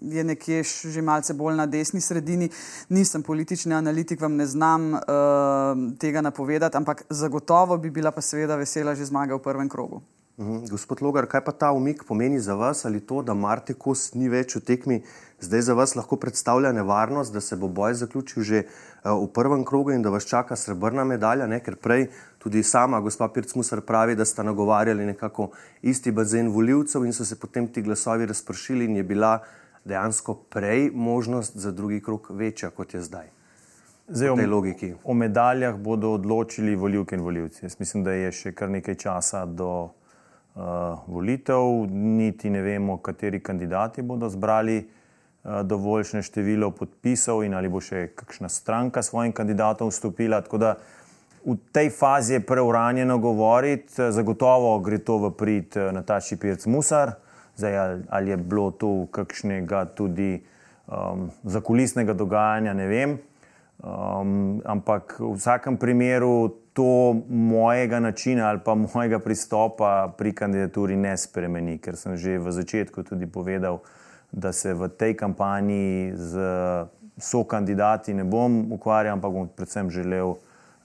Speaker 3: je nekje že malce bolj na desni sredini. Nisem politični analitik, vam ne znam uh, tega napovedati, ampak zagotovo bi bila pa seveda vesela že zmaga v prvem krogu.
Speaker 2: Uhum. Gospod Logar, kaj pa ta umik pomeni za vas ali to, da Marte Kos ni več v tekmi, zdaj za vas lahko predstavlja nevarnost, da se bo boj zaključil že v prvem krogu in da vas čaka srebrna medalja, ne? ker prej tudi sama gospa Pircmusar pravi, da sta nagovarjali nekako isti bazen voljivcev in so se potem ti glasovi razpršili in je bila dejansko prej možnost za drugi krok večja, kot je zdaj.
Speaker 4: Zdaj, o, o medaljah bodo odločili voljivke in voljivci. Jaz mislim, da je še kar nekaj časa do uh, volitev, niti ne vemo, kateri kandidati bodo zbrali uh, dovoljšne število podpisov in ali bo še kakšna stranka svojim kandidatom vstopila. Tako da v tej fazi je preuranjeno govoriti, zagotovo gre to v prid uh, Nataši Pirc Musar. Zdaj, ali, je bilo tu kakšnega tudi um, zakulisnega dogajanja, ne vem. Um, ampak v vsakem primeru to mojega načina ali pa mojega pristopa pri kandidaturi ne spremeni, ker sem že v začetku tudi povedal, da se v tej kampanji z so kandidati ne bom ukvarjal, ampak bom predvsem želel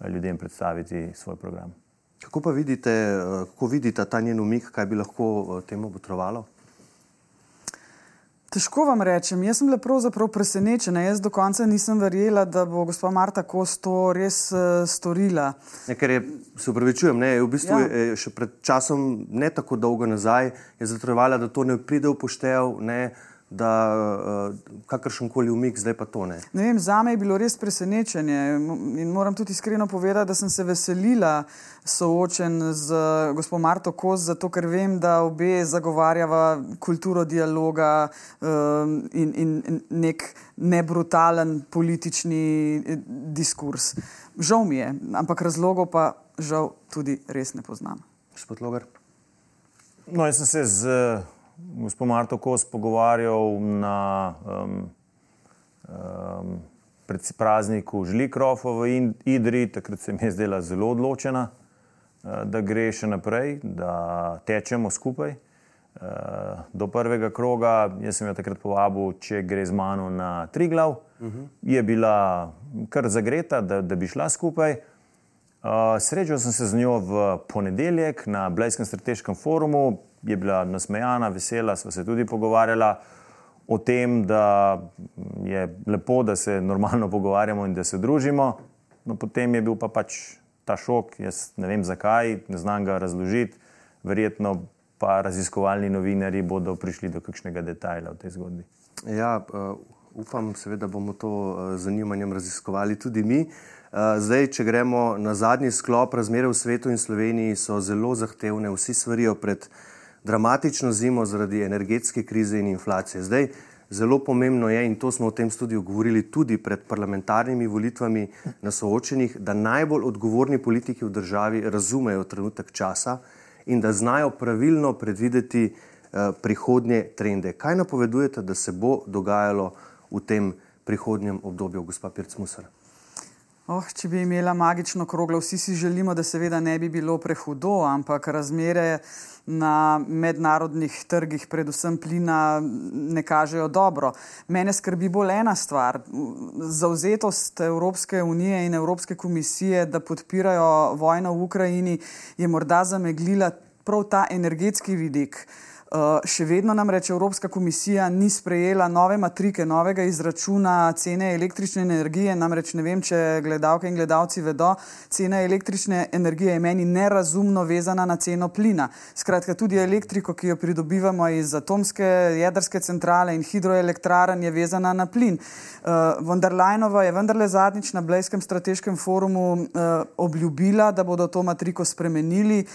Speaker 4: ljudem predstaviti svoj program.
Speaker 2: Kako pa vidite, kako vidite ta njen umik, kaj bi lahko temu potrovalo?
Speaker 3: Težko vam rečem, jaz sem bila pravzaprav presenečena. Jaz do konca nisem verjela, da bo gospa Marta Kos to res uh, storila.
Speaker 2: Ne, ker je, se upravičujem, ne, v bistvu ja. je še pred časom, ne tako dolgo nazaj, je zatrojevala, da to ne pride v poštev. Ne, da uh, kakršen koli umik, zdaj pa to ne.
Speaker 3: ne vem, za me je bilo res presenečenje in moram tudi iskreno povedati, da sem se veselila soočen z gospod Marto Koz, zato ker vem, da obe zagovarjava kulturo dialoga um, in, in nek nebrutalen politični eh, diskurs. Žal mi je, ampak razlogov pa žal tudi res ne poznam.
Speaker 2: Gospod Logar.
Speaker 4: No, jaz sem se z gospod Marto Kos pogovarjal na um, um, prazniku Žlikrofa v Idri, takrat se mi je zdela zelo odločena, uh, da gre še naprej, da tečemo skupaj. Uh, do prvega kroga, jaz sem jo takrat povabil, če gre z mano na tri glav, uh mhm. -huh. je bila kar zagreta, da, da bi šla skupaj. Uh, srečal sem se z njo v ponedeljek na Blejskem strateškem forumu, je bila nasmejana, vesela, sva se tudi pogovarjala o tem, da je lepo, da se normalno pogovarjamo in da se družimo. No, potem je bil pa pač ta šok, jaz ne vem zakaj, ne znam ga razložiti, verjetno pa raziskovalni novinari bodo prišli do kakšnega detajla v tej zgodbi.
Speaker 2: Ja, uh, upam, seveda bomo to uh, z zanimanjem raziskovali tudi mi. Uh, zdaj, če gremo na zadnji sklop, razmere v svetu in Sloveniji so zelo zahtevne, vsi svarijo pred dramatično zimo zaradi energetske krize in inflacije. Zdaj, zelo pomembno je, in to smo v tem studiu govorili tudi pred parlamentarnimi volitvami na soočenih, da najbolj odgovorni politiki v državi razumejo trenutek časa in da znajo pravilno predvideti uh, prihodnje trende. Kaj napovedujete, da se bo dogajalo v tem prihodnjem obdobju, gospa Pirc-Musar?
Speaker 3: Oh, če bi imela magično kroglo, vsi si želimo, da seveda ne bi bilo prehudo, ampak razmere na mednarodnih trgih, predvsem plina, ne kažejo dobro. Mene skrbi bolj ena stvar. Zauzetost Evropske unije in Evropske komisije, da podpirajo vojno v Ukrajini, je morda zameglila prav ta energetski vidik. Uh, še vedno nam reče Evropska komisija, ni sprejela nove matrike, novega izračuna cene električne energije. Namreč ne vem, če gledalke in gledalci vedo, cena električne energije je meni nerazumno vezana na ceno plina. Skratka, tudi elektriko, ki jo pridobivamo iz atomske jedrske centrale in hidroelektrarn, je vezana na plin. Uh, Vendar Lajnova je vendarle zadnjič na Blejskem strateškem forumu uh, obljubila, da bodo to matriko spremenili.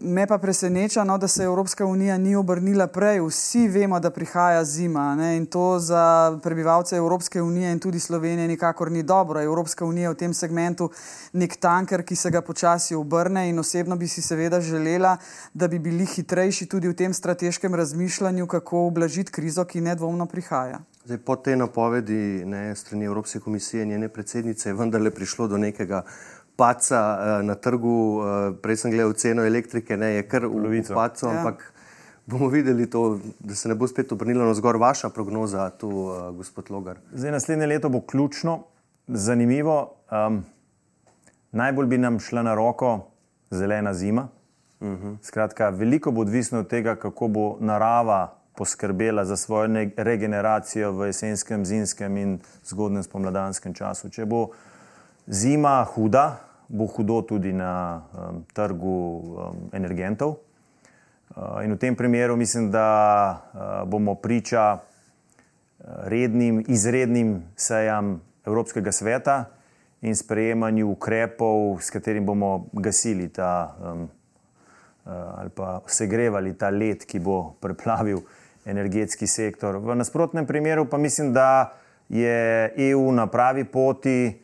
Speaker 3: Me pa preseneča, no, da se Evropska unija unija ni obrnila prej. Vsi vemo, da prihaja zima ne? in to za prebivalce Evropske unije in tudi Slovenije nikakor ni dobro. Evropska unija je v tem segmentu nek tanker, ki se ga počasi obrne in osebno bi si seveda želela, da bi bili hitrejši tudi v tem strateškem razmišljanju, kako oblažiti krizo, ki nedvomno prihaja.
Speaker 2: Zdaj, po tej napovedi ne, strani Evropske komisije in njene predsednice je vendarle prišlo do nekega paca uh, na trgu. Uh, prej sem gledal ceno elektrike, ne, je kar v pacu, ja. ampak bomo videli to, da se ne bo spet obrnilo na zgor vaša prognoza, tu, uh, gospod Logar.
Speaker 4: Zdaj, naslednje leto bo ključno, zanimivo. Um, najbolj bi nam šla na roko zelena zima. Uh mhm. -huh. Skratka, veliko bo odvisno od tega, kako bo narava poskrbela za svojo regeneracijo v jesenskem, zimskem in zgodnem spomladanskem času. Če bo zima huda, bo hudo tudi na um, trgu um, energentov. Eh, in v tem primeru mislim, da eh, bomo priča eh, rednim, izrednim sejam Evropskega sveta in sprejemanju ukrepov, s katerim bomo gasili ta ali pa segrevali ta led, ki bo preplavil energetski sektor. V nasprotnem primeru pa mislim, da je EU na pravi poti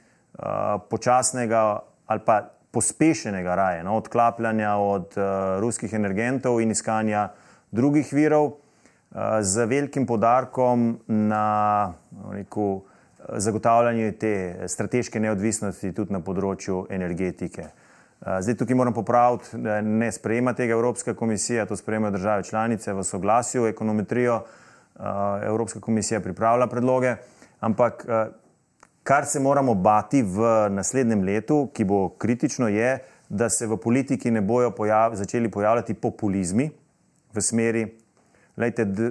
Speaker 4: počasnega ali pa pospešenega raje, no, odklapljanja od uh, ruskih energentov in iskanja drugih virov, uh, z velikim podarkom na reku, zagotavljanje te strateške neodvisnosti tudi na področju energetike. Uh, zdaj tukaj moram popraviti, da ne sprejema tega Evropska komisija, to sprejemajo države članice v soglasju, ekonometrijo. Uh, Evropska komisija pripravlja predloge, ampak uh, Kar se moramo bati v naslednjem letu, ki bo kritično, je, da se v politiki ne bojo pojav, začeli pojavljati populizmi v smeri, da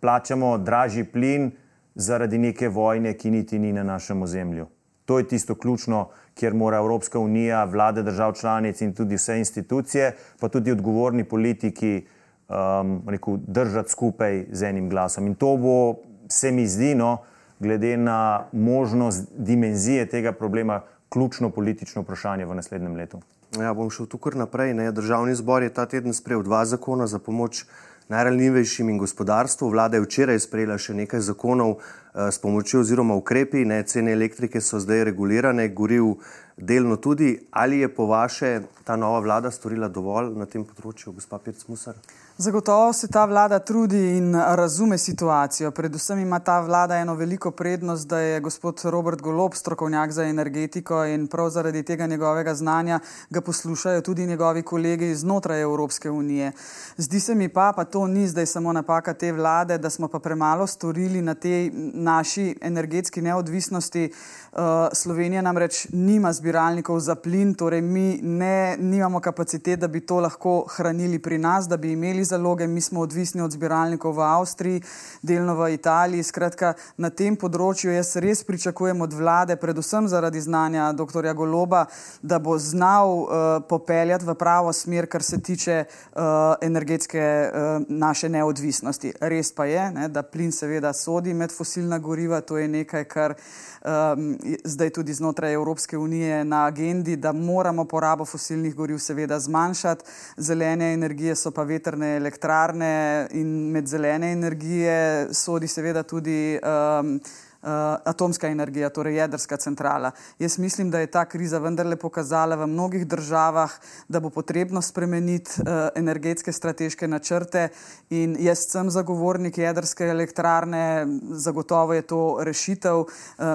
Speaker 4: plačamo dražji plin zaradi neke vojne, ki niti ni na našem ozemlju. To je tisto ključno, kjer mora Evropska unija, vlade držav članic in tudi vse institucije, pa tudi odgovorni politiki, um, rekel, držati skupaj z enim glasom. In to bo, se mi zdi, no, glede na možnost dimenzije tega problema, ključno politično vprašanje v naslednjem letu.
Speaker 2: Ja, bom šel tukaj naprej. Ne. Državni zbor je ta teden sprejel dva zakona za pomoč najranljivejšim in gospodarstvu. Vlada je včeraj sprejela še nekaj zakonov eh, s pomočjo oziroma ukrepi. Ne. Cene elektrike so zdaj regulirane, goril delno tudi. Ali je po vaše ta nova vlada storila dovolj na tem področju, gospod Pirc Musar?
Speaker 3: Zagotovo se ta vlada trudi in razume situacijo. Predvsem ima ta vlada eno veliko prednost, da je gospod Robert Golob strokovnjak za energetiko in prav zaradi tega njegovega znanja ga poslušajo tudi njegovi kolegi znotraj Evropske unije. Zdi se mi pa, pa to ni zdaj samo napaka te vlade, da smo pa premalo storili na tej naši energetski neodvisnosti. Uh, Slovenija namreč nima zbiralnikov za plin, torej mi ne, nimamo kapacitet, da bi to lahko hranili pri nas, da bi imeli zaloge, mi smo odvisni od zbiralnikov v Avstriji, delno v Italiji. Skratka, na tem področju jaz res pričakujem od vlade, predvsem zaradi znanja dr. Goloba, da bo znal uh, popeljati v pravo smer, kar se tiče uh, energetske uh, naše neodvisnosti. Res pa je, ne, da plin seveda sodi med fosilna goriva, to je nekaj, kar um, zdaj tudi znotraj Evropske unije na agendi, da moramo porabo fosilnih goriv seveda zmanjšati. Zelene energije so pa veterne elektrarne in med zelene energije sodi seveda tudi um, atomska energija, torej jedrska centrala. Jaz mislim, da je ta kriza vendarle pokazala v mnogih državah, da bo potrebno spremeniti uh, energetske strateške načrte in jaz sem zagovornik jedrske elektrarne, zagotovo je to rešitev. Uh,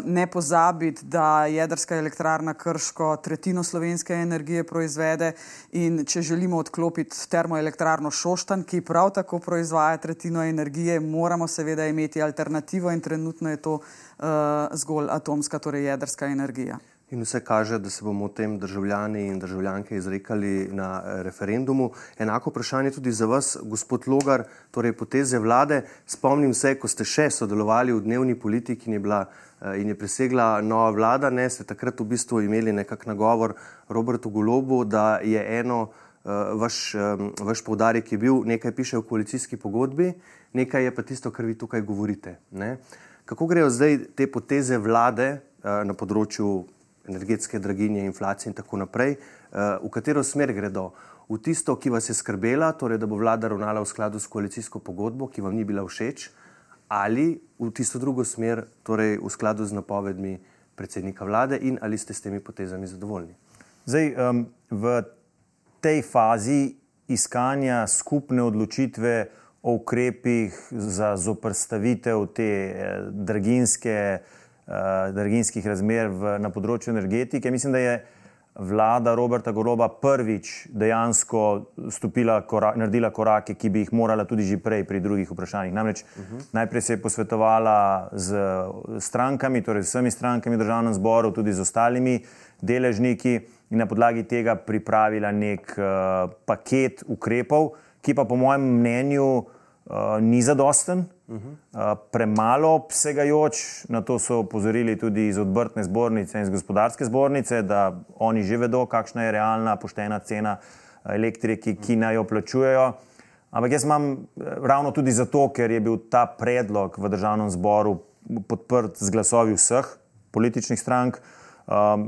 Speaker 3: ne pozabiti, da jedrska elektrarna Krško tretjino slovenske energije proizvede in če želimo odklopiti termoelektrarno Šoštan, ki prav tako proizvaja tretjino energije, moramo seveda imeti alternativo in trenutno je to zgolj atomska, torej jedrska energija.
Speaker 2: In vse kaže, da se bomo o tem državljani in državljanke izrekali na eh, referendumu. Enako vprašanje tudi za vas, gospod Logar, torej poteze vlade. Spomnim se, ko ste še sodelovali v dnevni politiki in je, bila, eh, in je presegla nova vlada, ne, ste takrat v bistvu imeli nekak nagovor Robertu Golobu, da je eno, vaš, vaš povdarek je bil, nekaj piše v koalicijski pogodbi, nekaj je pa tisto, kar vi tukaj govorite. Ne. Kako grejo zdaj te poteze vlade na področju energetske draginje, inflacije in tako naprej, eh, v katero smer gredo? V tisto, ki vas je skrbela, torej da bo vlada ravnala v skladu s koalicijsko pogodbo, ki vam ni bila všeč, ali v tisto drugo smer, torej v skladu z napovedmi predsednika vlade in ali ste s temi potezami zadovoljni?
Speaker 4: Zdaj, um, v tej fazi iskanja skupne odločitve o ukrepih za zoprstavitev te eh, draginske uh, draginskih razmer v, na področju energetike. Mislim, da je vlada Roberta Goroba prvič dejansko korak, naredila korake, ki bi jih morala tudi že prej pri drugih vprašanjih. Namreč uh. -huh. najprej se je posvetovala z strankami, torej z vsemi strankami v državnem zboru, tudi z ostalimi deležniki in na podlagi tega pripravila nek uh, paket ukrepov, ki pa po mojem mnenju uh, ni zadosten. Uh -huh. Premalo obsegajoč, na to so upozorili tudi iz odbrtne zbornice in iz gospodarske zbornice, da oni že vedo, kakšna je realna, poštena cena elektrike, ki naj jo plačujejo. Ampak jaz imam eh, ravno tudi zato, ker je bil ta predlog v državnem zboru podprt z glasovi vseh političnih strank,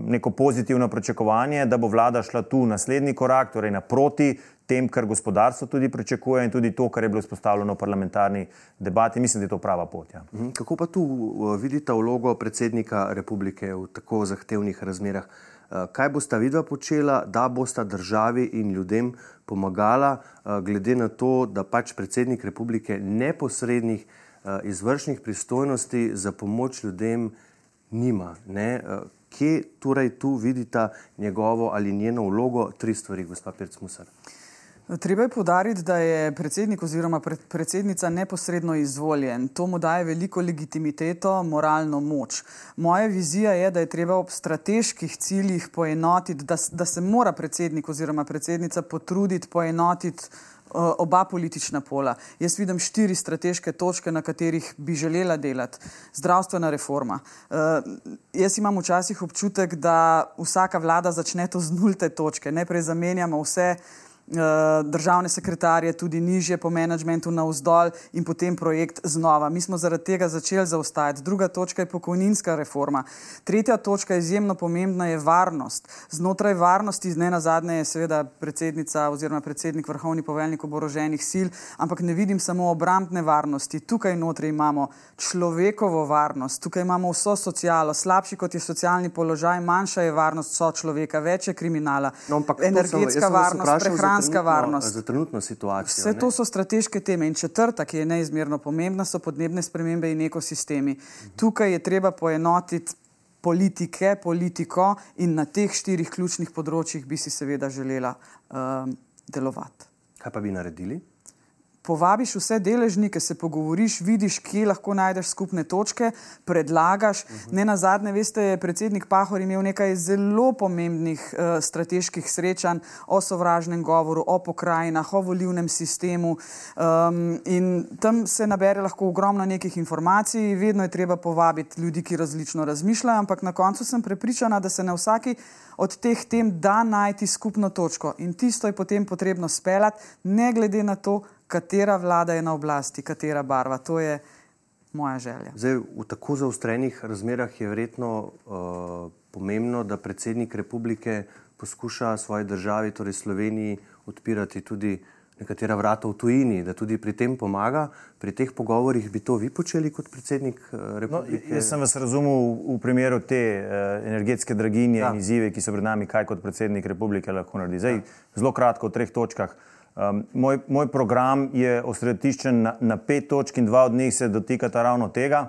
Speaker 4: neko pozitivno pričakovanje, da bo vlada šla tu naslednji korak, torej naproti tem, kar gospodarstvo tudi pričakuje in tudi to, kar je bilo izpostavljeno v parlamentarni debati. Mislim, da je to prava pot. Ja.
Speaker 2: Mhm. Kako pa tu uh, vidite vlogo predsednika republike v tako zahtevnih razmerah? Uh, kaj bosta vidva počela, da bosta državi in ljudem pomagala, uh, glede na to, da pač predsednik republike neposrednih izvršnih pristojnosti za pomoč ljudem nima? Ne? Kje torej tu vidita njegovo ali njeno vlogo? Tri stvari, gospod Pirc Musar.
Speaker 3: Treba je podariti, da je predsednik oziroma predsednica neposredno izvoljen. To mu daje veliko legitimiteto, moralno moč. Moja vizija je, da je treba ob strateških ciljih poenotiti, da, da se mora predsednik oziroma predsednica potruditi poenotiti oba politična pola. Jaz vidim štiri strateške točke, na katerih bi želela delati. Zdravstvena reforma. Uh, jaz imam včasih občutek, da vsaka vlada začne to z nulte točke. Najprej zamenjamo vse Eh, državne sekretarje, tudi nižje po menedžmentu na vzdolj in potem projekt znova. Mi smo zaradi tega začeli zaostajati. Druga točka je pokojninska reforma. Tretja točka, izjemno pomembna, je varnost. Znotraj varnosti, ne na zadnje, je seveda predsednica oziroma predsednik vrhovni poveljnik oboroženih sil, ampak ne vidim samo obrambne varnosti. Tukaj notri imamo človekovo varnost, tukaj imamo vso socialo. Slabši kot je socialni položaj, manjša je varnost so človeka, več je kriminala. No, energetska varnost, prehrana prehranska varnost.
Speaker 2: Za trenutno situacijo.
Speaker 3: Vse ne? to so strateške teme. In četrta, ki je neizmerno pomembna, so podnebne spremembe in ekosistemi. Mhm. Tukaj je treba poenotiti politike, politiko in na teh štirih ključnih področjih bi si seveda želela um, delovati.
Speaker 2: Kaj pa bi naredili?
Speaker 3: Povabiš vse deležnike, se pogovoriš, vidiš, kje lahko najdeš skupne točke, predlagaš. Uh -huh. Ne na zadnje, veste, je predsednik Pahor imel nekaj zelo pomembnih uh, strateških srečanj o sovražnem govoru, o pokrajinah, o volivnem sistemu. Um, in tam se nabere lahko ogromno nekih informacij, vedno je treba povabiti ljudi, ki različno razmišljajo, ampak na koncu sem prepričana, da se na vsaki od teh tem da najti skupno točko in tisto je potem potrebno speljati, ne glede na to, katera vlada je na oblasti, katera barva. To je moja želja.
Speaker 2: Zdaj, v tako zaostrenih razmerah je verjetno uh, pomembno, da predsednik republike poskuša svoji državi, torej Sloveniji, odpirati tudi nekatera vrata v tujini, da tudi pri tem pomaga. Pri teh pogovorih bi to vi počeli kot predsednik eh,
Speaker 4: No,
Speaker 2: republike?
Speaker 4: jaz sem vas razumel v primeru te uh, energetske draginje
Speaker 2: Ja.
Speaker 4: ja. in izzive, ki so pred nami, kaj kot predsednik republike lahko naredi. Zdaj, zelo kratko, v treh točkah. Um, moj, moj program je osredotočen na, na pet točk in dva od njih se dotikata ravno tega.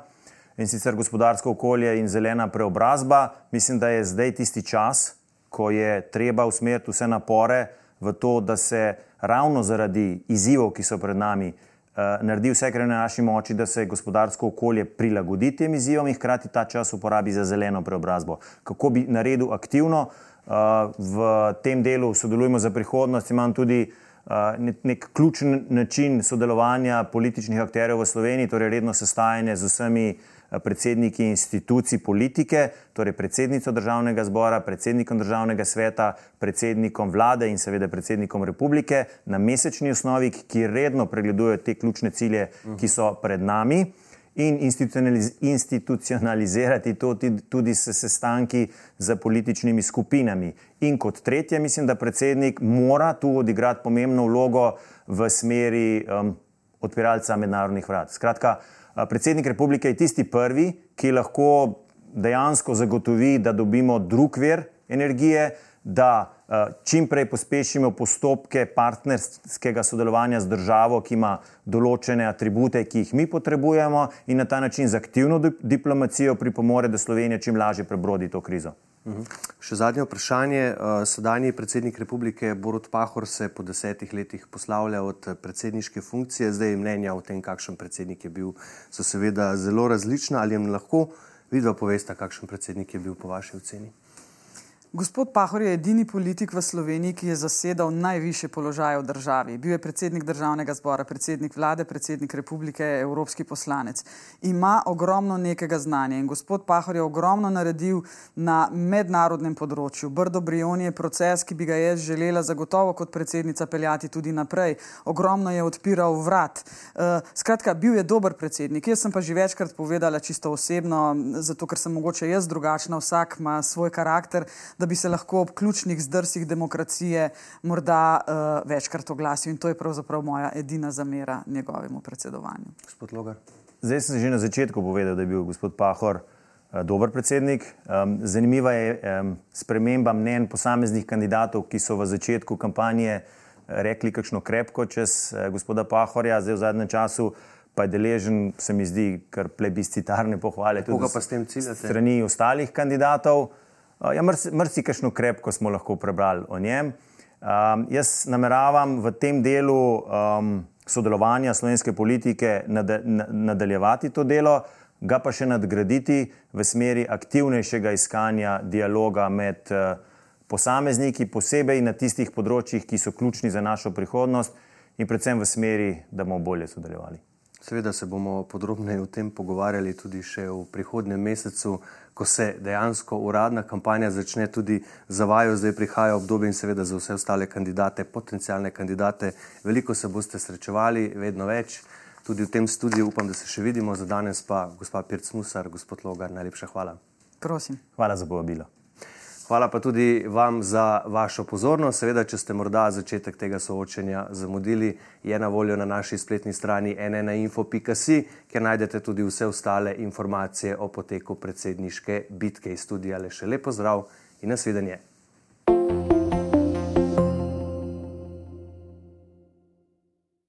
Speaker 4: In sicer gospodarsko okolje in zelena preobrazba. Mislim, da je zdaj tisti čas, ko je treba usmeriti vse napore v to, da se ravno zaradi izzivov, ki so pred nami, uh, naredi vse, kar je na naši moči, da se gospodarsko okolje prilagodi tem izzivom in hkrati ta čas uporabi za zeleno preobrazbo. Kako bi naredil aktivno uh, v tem delu, sodelujemo za prihodnost, imam tudi nek, nek ključen način sodelovanja političnih akterjev v Sloveniji, torej redno sestajanje z vsemi predsedniki institucij politike, torej predsednico državnega zbora, predsednikom državnega sveta, predsednikom vlade in seveda predsednikom republike na mesečni osnovi, ki redno pregledujejo te ključne cilje, ki so pred nami. In institucionaliz institucionalizirati to tudi, s sestanki z političnimi skupinami. In kot tretje, mislim, da predsednik mora tu odigrati pomembno vlogo v smeri um, odpiralca mednarodnih vrat. Skratka, a, predsednik republike je tisti prvi, ki lahko dejansko zagotovi, da dobimo drug vir energije, da čim prej pospešimo postopke partnerskega sodelovanja z državo, ki ima določene atribute, ki jih mi potrebujemo, in na ta način z aktivno di- diplomacijo pripomore, da Slovenija čim lažje prebrodi to krizo.
Speaker 2: Še zadnje vprašanje. Uh, Sedanji predsednik republike Borut Pahor se po desetih letih poslavlja od eh, predsedniške funkcije. Zdaj mnenja o tem, kakšen predsednik je bil, so seveda zelo različna. Ali jim lahko vidva povesta, kakšen predsednik je bil po vaši oceni?
Speaker 3: Gospod Pahor je edini politik v Sloveniji, ki je zasedal najviše položaje v državi. Bil je predsednik državnega zbora, predsednik vlade, predsednik republike, evropski poslanec. Ima ogromno nekega znanja in gospod Pahor je ogromno naredil na mednarodnem področju. Brdo Brion je proces, ki bi ga jaz želela zagotovo kot predsednica peljati tudi naprej. Ogromno je odpiral vrat. Uh, skratka, bil je dober predsednik. Jaz sem pa že večkrat povedala čisto osebno, zato ker sem mogoče jaz drugačna, vsak ima svoj karakter da bi se lahko ob ključnih zdrsih demokracije morda uh, večkrat oglasil. In to je pravzaprav moja edina zamera njegovemu predsedovanju.
Speaker 2: Gospod Logar.
Speaker 4: Zdaj sem že na začetku povedal, da je bil gospod Pahor eh, dober predsednik. Um, zanimiva je um, sprememba mnen posameznih kandidatov, ki so v začetku kampanje eh, rekli kakšno krepko čez eh, gospoda Pahorja, zdaj v zadnjem času pa je deležen, se mi zdi, kar plebiscitarne pohvale tudi
Speaker 2: Koga pa s tem ciljate?
Speaker 4: strani ostalih kandidatov. Uh, ja, mrsi kakšno krepko smo lahko prebrali o njem. Um, jaz nameravam v tem delu um, sodelovanja slovenske politike nada, na, nadaljevati to delo, ga pa še nadgraditi v smeri aktivnejšega iskanja dialoga med uh, posamezniki, posebej na tistih področjih, ki so ključni za našo prihodnost in predvsem v smeri, da bomo bolje sodelovali.
Speaker 2: Seveda se bomo podrobneje o tem pogovarjali tudi še v prihodnjem mesecu, ko se dejansko uradna kampanja začne tudi za vajo. Zdaj prihaja obdobje in seveda za vse ostale kandidate, potencijalne kandidate. Veliko se boste srečevali, vedno več. Tudi v tem studiu upam, da se še vidimo. Za danes pa gospa Pirc Musar, gospod Logar, najlepša hvala.
Speaker 3: Prosim.
Speaker 4: Hvala za povabilo.
Speaker 2: Hvala pa tudi vam za vašo pozornost. Seveda, če ste morda začetek tega soočenja zamudili, je na voljo na naši spletni strani nnainfo.si, kjer najdete tudi vse ostale informacije o poteku predsedniške bitke iz studija. Le še lepo zdrav in nasvidenje.